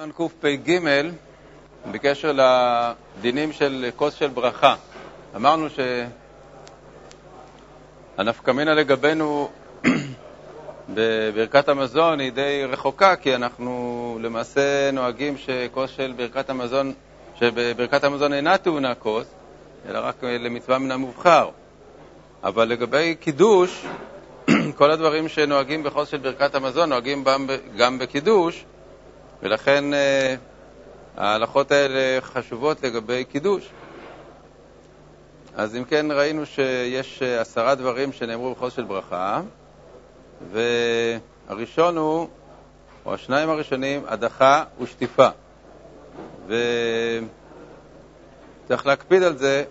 סימן קפ"ג, בקשר לדינים של כוס של ברכה. אמרנו שהנפקמינה לגבינו בברכת המזון היא די רחוקה, כי אנחנו למעשה נוהגים שכוס של ברכת המזון, שבברכת המזון אינה טעונה כוס, אלא רק למצווה מן המובחר. אבל לגבי קידוש, כל הדברים שנוהגים בכוס של ברכת המזון נוהגים גם בקידוש, ולכן אה, ההלכות האלה חשובות לגבי קידוש. אז אם כן, ראינו שיש אה, עשרה דברים שנאמרו בחוץ של ברכה, והראשון הוא, או השניים הראשונים, הדחה ושטיפה. וצריך להקפיד על זה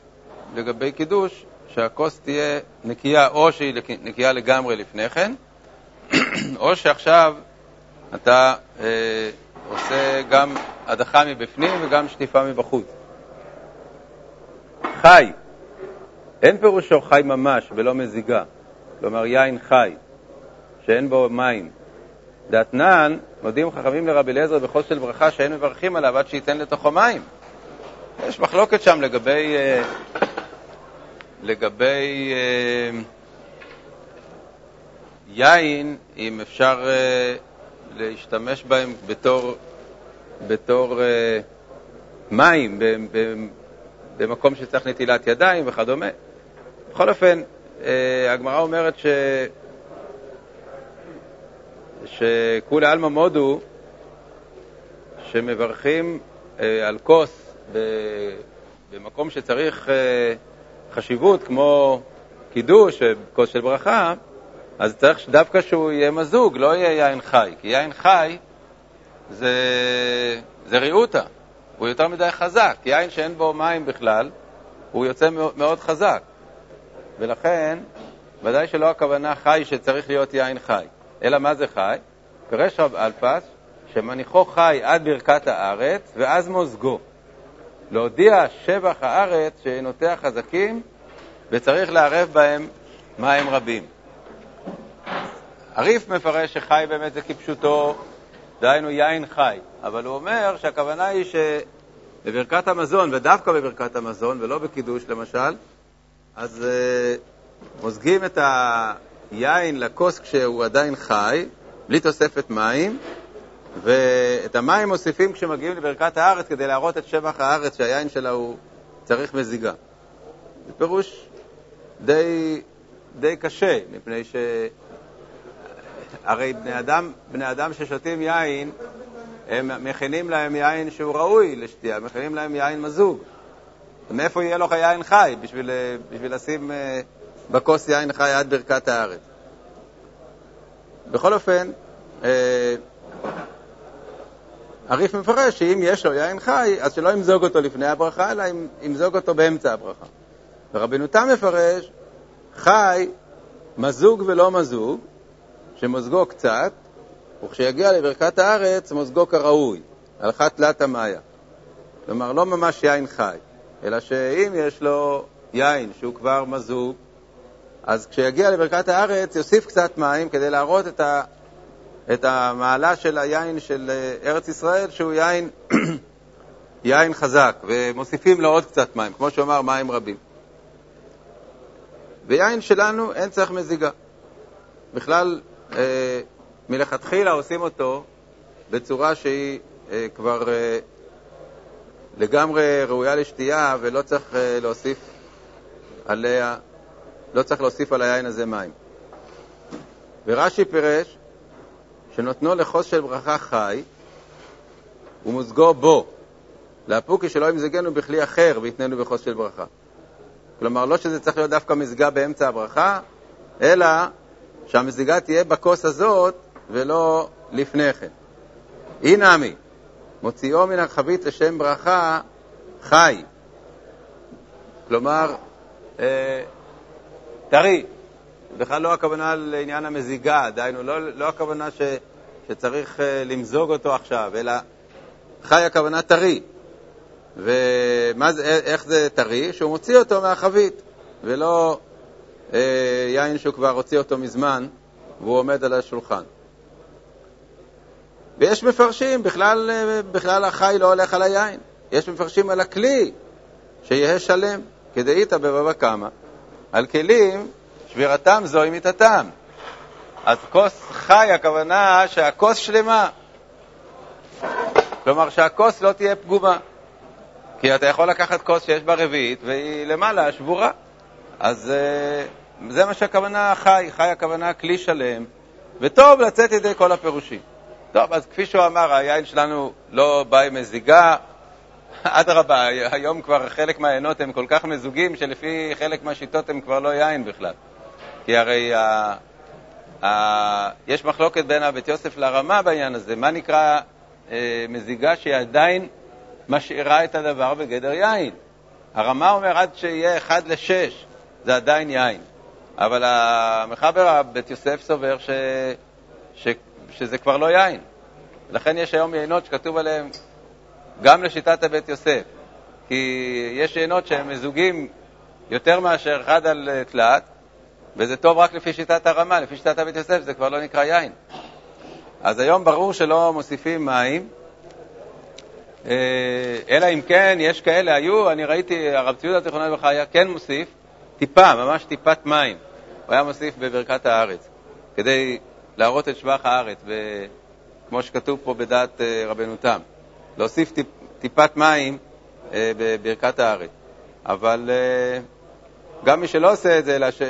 לגבי קידוש, שהכוס תהיה נקייה, או שהיא נקייה לגמרי לפני כן, או שעכשיו אתה אה, עושה גם הדחה מבפנים וגם שטיפה מבחוץ. חי, אין פירושו חי ממש ולא מזיגה, כלומר יין חי, שאין בו מים. דתנן, מודיעים חכמים לרבי אליעזר בחוץ של ברכה שאין מברכים עליו עד שייתן לתוכו מים. יש מחלוקת שם לגבי, אה, לגבי אה, יין, אם אפשר אה, להשתמש בהם בתור, בתור uh, מים, במקום שצריך נטילת ידיים וכדומה. בכל אופן, uh, הגמרא אומרת ש... שכולי עלמא מודו שמברכים uh, על כוס ב, במקום שצריך uh, חשיבות, כמו קידוש, כוס של ברכה, אז צריך דווקא שהוא יהיה מזוג, לא יהיה יין חי, כי יין חי זה, זה ריאותה, הוא יותר מדי חזק. יין שאין בו מים בכלל, הוא יוצא מאוד חזק. ולכן, ודאי שלא הכוונה חי שצריך להיות יין חי, אלא מה זה חי? פירש רב אלפס שמניחו חי עד ברכת הארץ ואז מוזגו. להודיע שבח הארץ שעינותיה חזקים וצריך לערב בהם מים רבים. הריף מפרש שחי באמת זה כפשוטו, דהיינו יין חי, אבל הוא אומר שהכוונה היא שבברכת המזון, ודווקא בברכת המזון, ולא בקידוש למשל, אז uh, מוזגים את היין לכוס כשהוא עדיין חי, בלי תוספת מים, ואת המים מוסיפים כשמגיעים לברכת הארץ כדי להראות את שבח הארץ שהיין שלה הוא צריך מזיגה. זה פירוש די, די קשה, מפני ש... הרי בני אדם, בני אדם ששותים יין, הם מכינים להם יין שהוא ראוי לשתייה, מכינים להם יין מזוג. מאיפה יהיה לך יין חי בשביל, בשביל לשים אה, בכוס יין חי עד ברכת הארץ? בכל אופן, אה, הריף מפרש שאם יש לו יין חי, אז שלא ימזוג אותו לפני הברכה, אלא ימזוג אותו באמצע הברכה. ורבנו תם מפרש, חי, מזוג ולא מזוג, שמוזגו קצת, וכשיגיע לברכת הארץ, מוזגו כראוי, הלכה תלת המאיה. כלומר, לא ממש יין חי, אלא שאם יש לו יין שהוא כבר מזוג, אז כשיגיע לברכת הארץ יוסיף קצת מים כדי להראות את, ה, את המעלה של היין של אה, ארץ ישראל, שהוא יין, יין חזק, ומוסיפים לו עוד קצת מים, כמו שאומר, מים רבים. ויין שלנו אין צריך מזיגה. בכלל, אה, מלכתחילה עושים אותו בצורה שהיא אה, כבר אה, לגמרי ראויה לשתייה ולא צריך להוסיף עליה, לא צריך להוסיף על היין הזה מים. ורש"י פירש שנותנו לחוס של ברכה חי ומוזגו בו, לאפוקי שלא ימזגנו בכלי אחר ויתננו בחוס של ברכה. כלומר, לא שזה צריך להיות דווקא מזגה באמצע הברכה, אלא שהמזיגה תהיה בכוס הזאת ולא לפני כן. אי נמי, מוציאו מן החבית לשם ברכה חי. כלומר, אה, טרי. בכלל לא הכוונה לעניין המזיגה, דהיינו, לא, לא הכוונה ש, שצריך אה, למזוג אותו עכשיו, אלא חי הכוונה טרי. ואיך זה טרי? שהוא מוציא אותו מהחבית, ולא יין שהוא כבר הוציא אותו מזמן והוא עומד על השולחן. ויש מפרשים, בכלל, בכלל החי לא הולך על היין. יש מפרשים על הכלי, שיהיה שלם, כדאית בבבא קמא. על כלים, שבירתם זוהי מיתתם. אז כוס חי, הכוונה שהכוס שלמה. כלומר, שהכוס לא תהיה פגומה. כי אתה יכול לקחת כוס שיש בה רביעית והיא למעלה, שבורה. אז uh, זה מה שהכוונה חי, חי הכוונה כלי שלם, וטוב לצאת ידי כל הפירושים. טוב, אז כפי שהוא אמר, היין שלנו לא בא עם מזיגה, אדרבה, היום כבר חלק מהעיינות הם כל כך מזוגים, שלפי חלק מהשיטות הם כבר לא יין בכלל. כי הרי ה, ה, יש מחלוקת בין הבית יוסף לרמה בעניין הזה, מה נקרא אה, מזיגה שהיא עדיין משאירה את הדבר בגדר יין. הרמה אומר עד שיהיה 1 ל-6, זה עדיין יין. אבל המחבר, בית יוסף, סובר ש, ש, שזה כבר לא יין. לכן יש היום יינות שכתוב עליהם גם לשיטת הבית יוסף. כי יש יינות שהם מזוגים יותר מאשר אחד על תלת, וזה טוב רק לפי שיטת הרמה, לפי שיטת הבית יוסף זה כבר לא נקרא יין. אז היום ברור שלא מוסיפים מים, אה, אלא אם כן, יש כאלה, היו, אני ראיתי, הרב ציודה זיכרונו לברכה היה כן מוסיף טיפה, ממש טיפת מים. הוא היה מוסיף בברכת הארץ, כדי להראות את שבח הארץ, כמו שכתוב פה בדעת אה, רבנו תם. להוסיף טיפ, טיפת מים אה, בברכת הארץ. אבל גם מי שלא עושה את זה, אלא ש...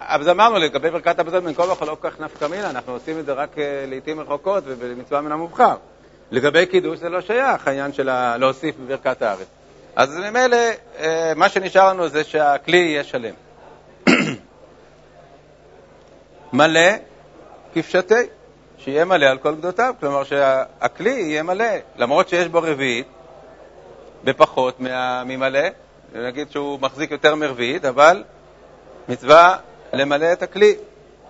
אז אמרנו לגבי ברכת המזון, בין כה וכה לא כל כך נפקא מינה, אנחנו עושים את זה רק לעיתים רחוקות ובמצווה מן המובחר. לגבי קידוש זה לא שייך, העניין של להוסיף בברכת הארץ. אז ממילא, אה, מה שנשאר לנו זה שהכלי יהיה שלם. מלא כפשטי, שיהיה מלא על כל גדותיו, כלומר שהכלי יהיה מלא, למרות שיש בו רביעית, בפחות ממלא, נגיד שהוא מחזיק יותר מרביעית, אבל מצווה למלא את הכלי.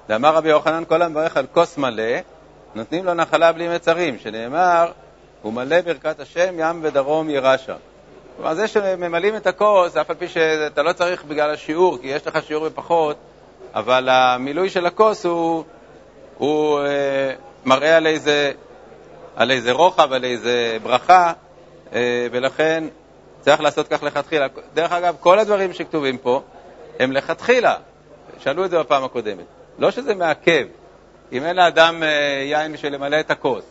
ואמר רבי יוחנן, כל המברך על כוס מלא, נותנים לו נחלה בלי מצרים, שנאמר, הוא מלא ברכת השם, ים ודרום ירשה. כלומר, זה שממלאים את הכוס, אף על פי שאתה לא צריך בגלל השיעור, כי יש לך שיעור בפחות, אבל המילוי של הכוס הוא, הוא אה, מראה על איזה, על איזה רוחב, על איזה ברכה, אה, ולכן צריך לעשות כך לכתחילה. דרך אגב, כל הדברים שכתובים פה הם לכתחילה. שאלו את זה בפעם הקודמת. לא שזה מעכב, אם אין לאדם אה, יין בשביל למלא את הכוס,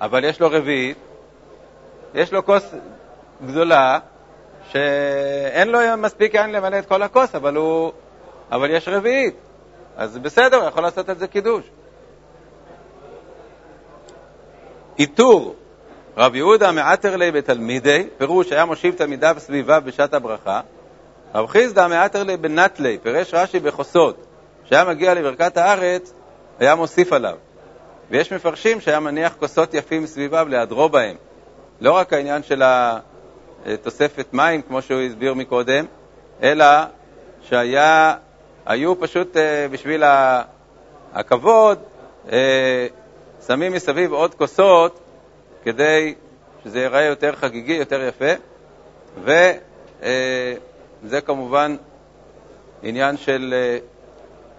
אבל יש לו רביעית, יש לו כוס גדולה, שאין לו מספיק יין למלא את כל הכוס, אבל, הוא, אבל יש רביעית. אז בסדר, הוא יכול לעשות את זה קידוש. איתור רב יהודה מעטר לי בתלמידי, פירוש היה מושיב תלמידיו סביביו בשעת הברכה. רב חיסדא מעטר לי בנטלי, פירש רש"י בחוסות, שהיה מגיע לברכת הארץ, היה מוסיף עליו. ויש מפרשים שהיה מניח כוסות יפים סביביו להדרו בהם. לא רק העניין של התוספת מים, כמו שהוא הסביר מקודם, אלא שהיו פשוט אה, בשביל הכבוד, אה, שמים מסביב עוד כוסות כדי שזה ייראה יותר חגיגי, יותר יפה, וזה אה, כמובן עניין של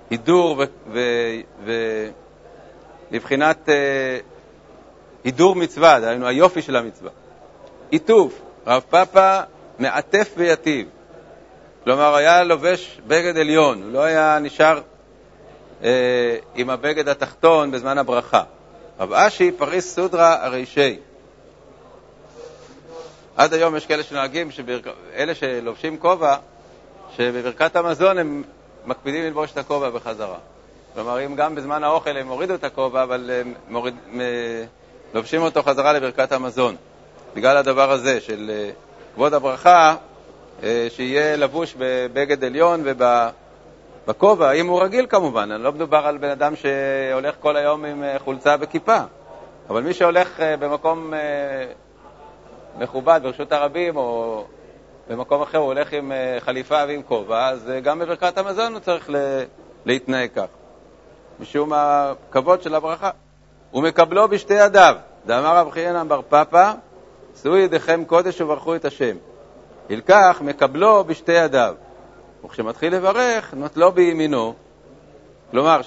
הידור ובבחינת אה, הידור מצווה, דהיינו היופי של המצווה. עיטוף, רב פאפה מעטף ויטיב. כלומר, היה לובש בגד עליון, הוא לא היה נשאר אה, עם הבגד התחתון בזמן הברכה. רב אשי פריס סודרה הרישי. עד היום יש כאלה שנוהגים, אלה שלובשים כובע, שבברכת המזון הם מקפידים ללבוש את הכובע בחזרה. כלומר, אם גם בזמן האוכל הם הורידו את הכובע, אבל הם מוריד, לובשים אותו חזרה לברכת המזון. בגלל הדבר הזה של אה, כבוד הברכה, אה, שיהיה לבוש בבגד עליון ובכובע, אם הוא רגיל כמובן, לא מדובר על בן אדם שהולך כל היום עם אה, חולצה וכיפה, אבל מי שהולך במקום מכובד ברשות הרבים, או במקום אחר הוא הולך עם חליפה ועם כובע, אז גם בברכת המזון הוא צריך להתנהג כך, משום הכבוד של הברכה. ומקבלו בשתי ידיו, דאמר רב חיינם בר פפא, שאו ידיכם קודש וברכו את השם. ילקח מקבלו בשתי ידיו. וכשמתחיל לברך, נוטלו בימינו. כלומר,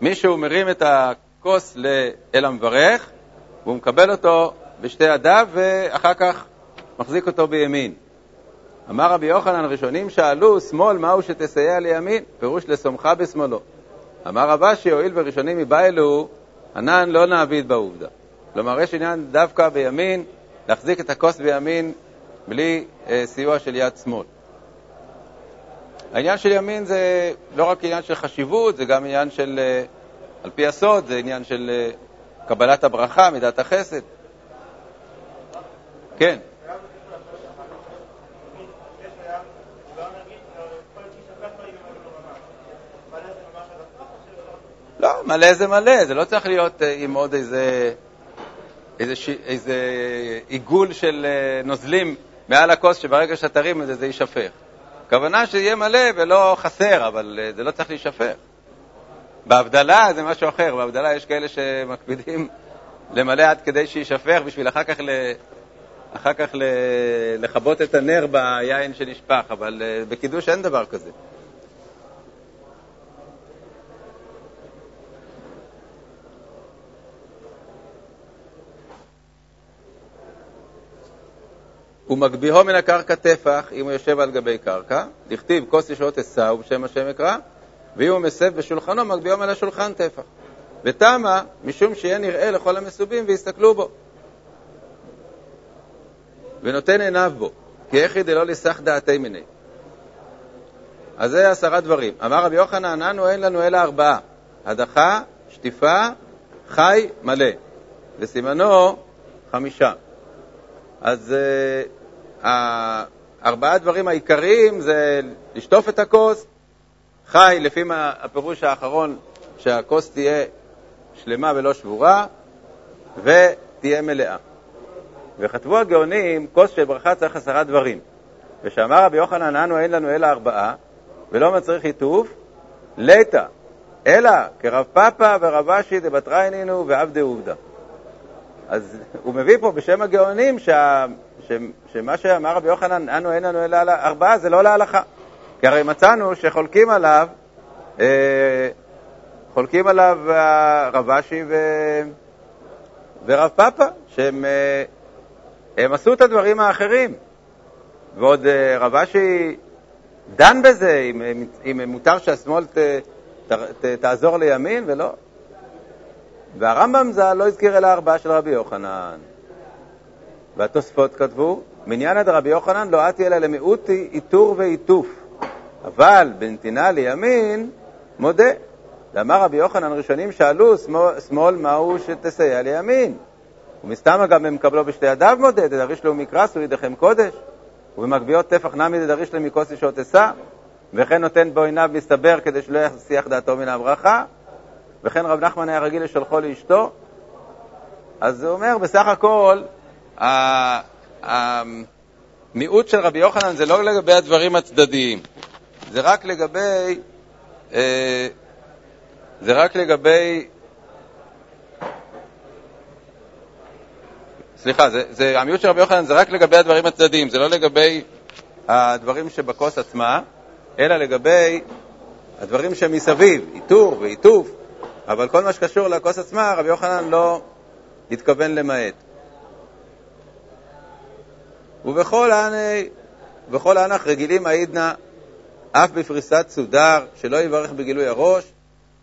שמישהו מרים את הכוס אל המברך, והוא מקבל אותו בשתי ידיו ואחר כך מחזיק אותו בימין. אמר רבי יוחנן, ראשונים שאלו, שמאל, מהו שתסייע לימין? פירוש לשומך בשמאלו. אמר רבשי, הואיל וראשונים מבעלו, ענן לא נעביד בעובדה. כלומר, יש עניין דווקא בימין, להחזיק את הכוס בימין בלי אה, סיוע של יד שמאל. העניין של ימין זה לא רק עניין של חשיבות, זה גם עניין של, אה, על פי הסוד, זה עניין של אה, קבלת הברכה, מידת החסד. כן. לא, מלא זה מלא, זה לא צריך להיות אה, עם עוד איזה, איזה, ש... איזה עיגול של אה, נוזלים מעל הכוס, שברגע שאתה תרים את זה, זה יישפך. הכוונה שיהיה מלא ולא חסר, אבל אה, זה לא צריך להישפך. בהבדלה זה משהו אחר, בהבדלה יש כאלה שמקפידים למלא עד כדי שיישפך בשביל אחר כך, ל... אחר כך ל... לכבות את הנר ביין שנשפך, אבל בקידוש אין דבר כזה. ומגביהו מן הקרקע טפח, אם הוא יושב על גבי קרקע, דכתיב כוס ישועות עשו בשם השם אקרא, ואם הוא מסב בשולחנו, מגביהו מן השולחן טפח. ותמה, משום שיהיה נראה לכל המסובים ויסתכלו בו. ונותן עיניו בו, כי איך דלא לסח דעתי מיני. אז זה עשרה דברים. אמר רבי יוחנן, אנו אין לנו אלא ארבעה, הדחה, שטיפה, חי, מלא. וסימנו חמישה. אז uh, ארבעה דברים העיקריים זה לשטוף את הכוס, חי, לפי הפירוש האחרון, שהכוס תהיה שלמה ולא שבורה, ותהיה מלאה. וכתבו הגאונים, כוס של ברכה צריך עשרה דברים. ושאמר רבי יוחנן, אנו אין לנו אלא ארבעה, ולא מצריך היטוף, לטא, אלא כרב פאפא ורב אשי דבטריינינו ועבדי עובדא. אז הוא מביא פה בשם הגאונים שה, ש, שמה שאמר רבי יוחנן, אנו אין לנו אלא ארבעה, זה לא להלכה. כי הרי מצאנו שחולקים עליו, אה, חולקים עליו רב אשי ו, ורב פאפא, שהם אה, הם עשו את הדברים האחרים. ועוד אה, רב אשי דן בזה, אם, אם מותר שהשמאל ת, ת, ת, תעזור לימין ולא. והרמב"ם ז"ל לא הזכיר אלא ארבעה של רבי יוחנן. והתוספות כתבו, מניין דרבי יוחנן לא אתי אלא למיעוטי איתור ועיטוף, אבל בנתינה לימין מודה. ואמר רבי יוחנן, ראשונים שאלו, שמאל מהו שתסייע לימין? ומסתמה גם במקבלו בשתי ידיו מודה, דדריש לו מקרס וידכם קודש, ובמגביות טפח נמי דדריש לו מכוס ישות אשא, וכן נותן בו עיניו מסתבר כדי שלא יסיח דעתו מן הברכה, וכן רב נחמן היה רגיל לשלחו לאשתו. אז הוא אומר, בסך הכל, המיעוט של רבי יוחנן זה לא לגבי הדברים הצדדיים, זה רק לגבי, אה, זה רק לגבי, סליחה, זה, זה, המיעוט של רבי יוחנן זה רק לגבי הדברים הצדדיים, זה לא לגבי הדברים שבכוס עצמה, אלא לגבי הדברים שמסביב, איתור ועיטוף. אבל כל מה שקשור לכוס עצמה, רבי יוחנן לא התכוון למעט. ובכל עני, בכל ענך רגילים העידנא, אף בפריסת סודר, שלא יברך בגילוי הראש,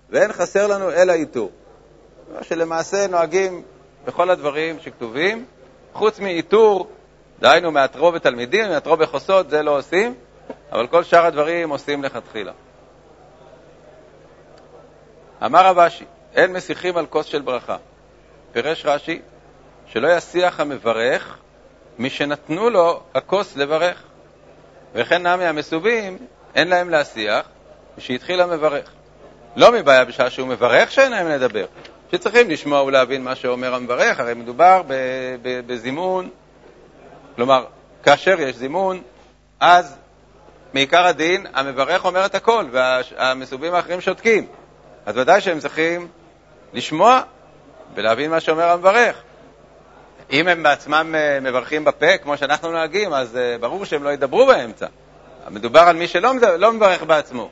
ואין חסר לנו אלא איתור. שלמעשה נוהגים בכל הדברים שכתובים, חוץ מאיתור, דהיינו מאתרו בתלמידים, מאתרו בחוסות, זה לא עושים, אבל כל שאר הדברים עושים לכתחילה. אמר רב אשי, אין מסיחים על כוס של ברכה. פירש רש"י, שלא יסיח המברך משנתנו לו הכוס לברך. וכן נמי המסובים, אין להם להסיח, משהתחיל המברך. לא מבעיה בשעה שהוא מברך שאין להם לדבר, שצריכים לשמוע ולהבין מה שאומר המברך, הרי מדובר בזימון, כלומר, כאשר יש זימון, אז מעיקר הדין המברך אומר את הכל, והמסובים האחרים שותקים. אז ודאי שהם צריכים לשמוע ולהבין מה שאומר המברך. אם הם בעצמם אה, מברכים בפה, כמו שאנחנו נוהגים, אז אה, ברור שהם לא ידברו באמצע. מדובר על מי שלא לא מברך בעצמו.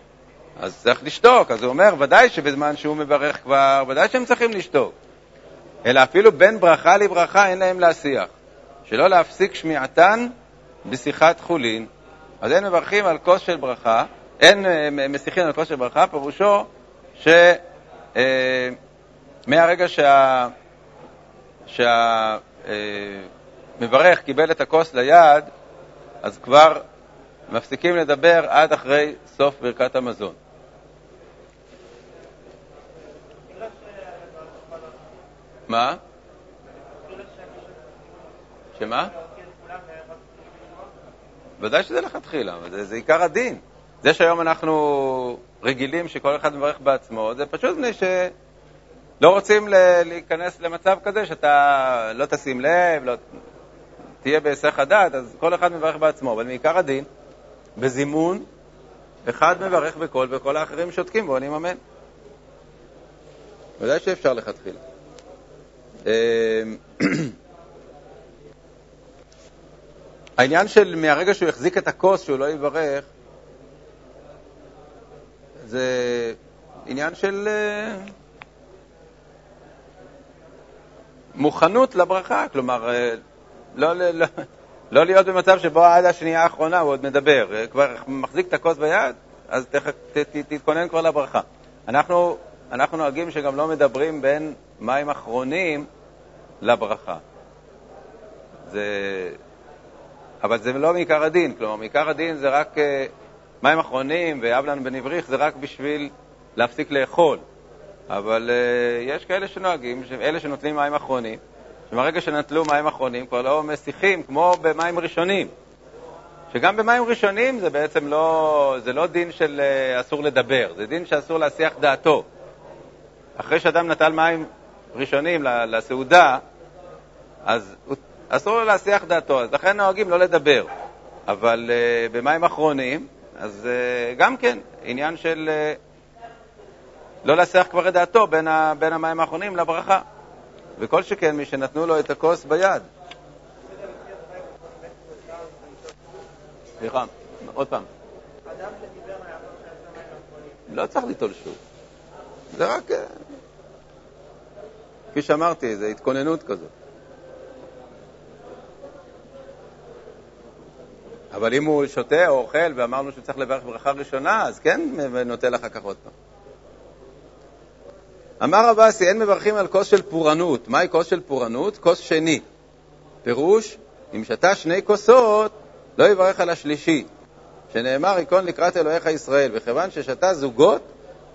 אז צריך לשתוק. אז הוא אומר, ודאי שבזמן שהוא מברך כבר, ודאי שהם צריכים לשתוק. אלא אפילו בין ברכה לברכה אין להם להשיח, שלא להפסיק שמיעתן בשיחת חולין. אז אין מברכים על כוס של ברכה, אין אה, משיחים על כוס של ברכה, פירושו שמהרגע אה, שה... שהמברך קיבל את הכוס ליד, אז כבר מפסיקים לדבר עד אחרי סוף ברכת המזון. מה? שמה? ודאי שזה לכתחילה, זה, זה עיקר הדין. זה שהיום אנחנו רגילים שכל אחד מברך בעצמו, זה פשוט מפני שלא רוצים להיכנס למצב כזה שאתה לא תשים לב, לא תהיה בהיסח הדעת, אז כל אחד מברך בעצמו. אבל מעיקר הדין, בזימון, אחד מברך בקול וכל האחרים שותקים ועונים אמן. ודאי שאפשר לכתחילה. אמ, העניין של מהרגע שהוא החזיק את הכוס, שהוא לא יברך, זה עניין של אה, מוכנות לברכה, כלומר, אה, לא, לא, לא, לא להיות במצב שבו עד השנייה האחרונה הוא עוד מדבר, אה, כבר מחזיק את הכוס ביד, אז תכף, ת, ת, תתכונן כבר לברכה. אנחנו, אנחנו נוהגים שגם לא מדברים בין מים אחרונים לברכה. זה... אבל זה לא מעיקר הדין, כלומר, מעיקר הדין זה רק מים אחרונים ואבלן בן אבריך זה רק בשביל להפסיק לאכול. אבל uh, יש כאלה שנוהגים, אלה שנוטלים מים אחרונים, שמהרגע שנטלו מים אחרונים כבר לא מסיחים כמו במים ראשונים. שגם במים ראשונים זה בעצם לא, זה לא דין של uh, אסור לדבר, זה דין שאסור להסיח דעתו. אחרי שאדם נטל מים ראשונים לסעודה, אז אסור לו להסיח דעתו, אז לכן נוהגים לא לדבר. אבל uh, במים אחרונים, אז uh, גם כן, עניין של uh, לא להסיח כבר את דעתו בין, ה, בין המים האחרונים לברכה. וכל שכן מי שנתנו לו את הכוס ביד. סליחה, עוד פעם. לא צריך ליטול שוב. זה רק... כפי שאמרתי, זו התכוננות כזאת. אבל אם הוא שותה או אוכל ואמרנו שצריך לברך ברכה ראשונה, אז כן נוטל אחר כך עוד פעם. אמר רב אסי, אין מברכים על כוס של פורענות. מהי כוס של פורענות? כוס שני. פירוש, אם שתה שני כוסות, לא יברך על השלישי, שנאמר, ייכון לקראת אלוהיך ישראל, וכיוון ששתה זוגות,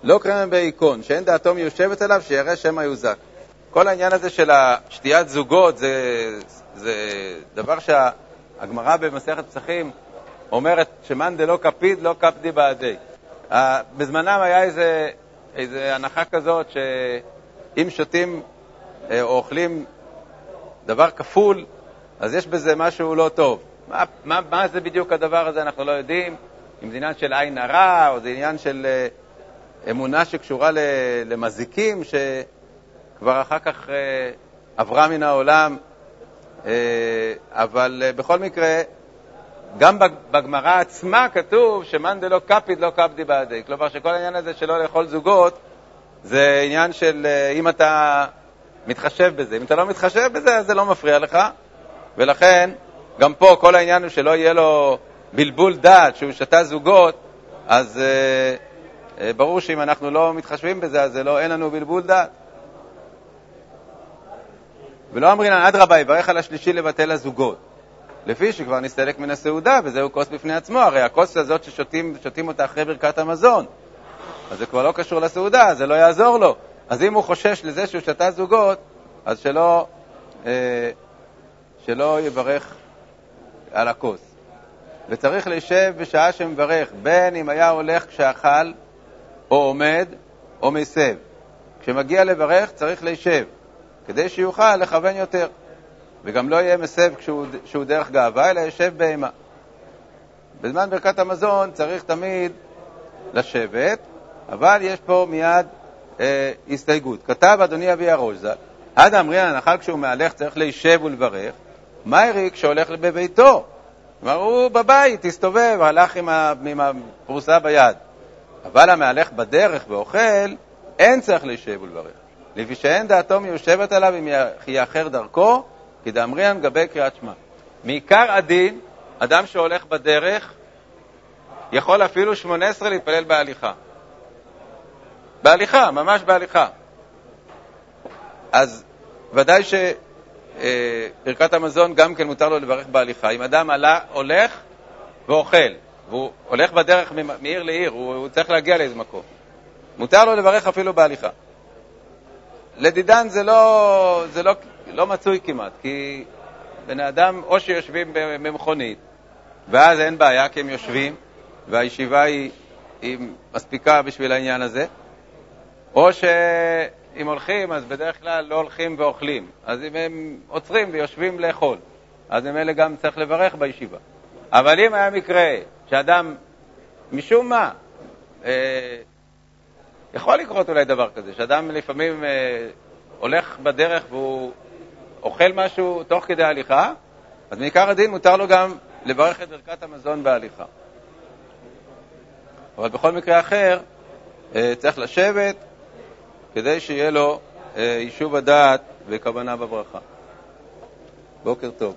לא קרם בהיכון, שאין דעתו מיושבת עליו, שירא שמא יוזק. כל העניין הזה של שתיית זוגות זה, זה דבר שהגמרא במסכת פסחים אומרת שמאן דלא קפיד לא קפדי בעדי. בזמנם היה איזה, איזה הנחה כזאת שאם שותים אה, או אוכלים דבר כפול, אז יש בזה משהו לא טוב. מה, מה, מה זה בדיוק הדבר הזה, אנחנו לא יודעים. אם זה עניין של עין הרע, או זה עניין של אה, אמונה שקשורה למזיקים, ש... כבר אחר כך אה, עברה מן העולם, אבל אה, בכל מקרה, גם בגמרא עצמה כתוב שמאן דלא קפיד לא קפדי בעדי. כלומר שכל העניין הזה שלא לאכול זוגות זה עניין של אם אתה מתחשב בזה. אם אתה לא מתחשב בזה, אז זה לא מפריע לך, ולכן גם פה כל העניין הוא שלא יהיה לו בלבול דעת שהוא שתה זוגות, אז אה, ברור שאם אנחנו לא מתחשבים בזה, אז לא, אין לנו בלבול דעת. ולא אמרינן, אדרבה, יברך על השלישי לבטל הזוגות. לפי שכבר נסתלק מן הסעודה, וזהו כוס בפני עצמו, הרי הכוס הזאת ששותים אותה אחרי ברכת המזון, אז זה כבר לא קשור לסעודה, זה לא יעזור לו. אז אם הוא חושש לזה שהוא שתה זוגות, אז שלא, אה, שלא יברך על הכוס. וצריך להישב בשעה שמברך, בין אם היה הולך כשאכל, או עומד, או מסב. כשמגיע לברך צריך להישב. כדי שיוכל לכוון יותר, וגם לא יהיה מסב כשהוא דרך גאווה, אלא יושב בהמה. בזמן ברכת המזון צריך תמיד לשבת, אבל יש פה מיד אה, הסתייגות. כתב אדוני אבי הראש ז"ל, עד אמרינן הנחל כשהוא מהלך צריך להישב ולברך, מה ירי כשהולך בביתו? כלומר, הוא בבית, הסתובב, הלך עם, עם הפרוסה ביד. אבל המהלך בדרך ואוכל, אין צריך להישב ולברך. לפי שאין דעתו מיושבת עליו אם יאחר דרכו, כי דאמריאן גבי קריאת שמע. מעיקר הדין, אדם שהולך בדרך יכול אפילו 18 להתפלל בהליכה. בהליכה, ממש בהליכה. אז ודאי שברכת המזון גם כן מותר לו לברך בהליכה. אם אדם עלה, הולך ואוכל, והוא הולך בדרך מעיר לעיר, הוא, הוא צריך להגיע לאיזה מקום, מותר לו לברך אפילו בהליכה. לדידן זה לא, זה לא, לא מצוי כמעט, כי בני אדם או שיושבים במכונית, ואז אין בעיה כי הם יושבים, והישיבה היא, היא מספיקה בשביל העניין הזה, או שאם הולכים, אז בדרך כלל לא הולכים ואוכלים. אז אם הם עוצרים ויושבים לאכול, אז הם אלה גם צריך לברך בישיבה. אבל אם היה מקרה שאדם, משום מה, אה, יכול לקרות אולי דבר כזה, שאדם לפעמים אה, הולך בדרך והוא אוכל משהו תוך כדי הליכה, אז מעיקר הדין מותר לו גם לברך את ברכת המזון בהליכה. אבל בכל מקרה אחר, אה, צריך לשבת כדי שיהיה לו אה, יישוב הדעת וכוונה בברכה. בוקר טוב.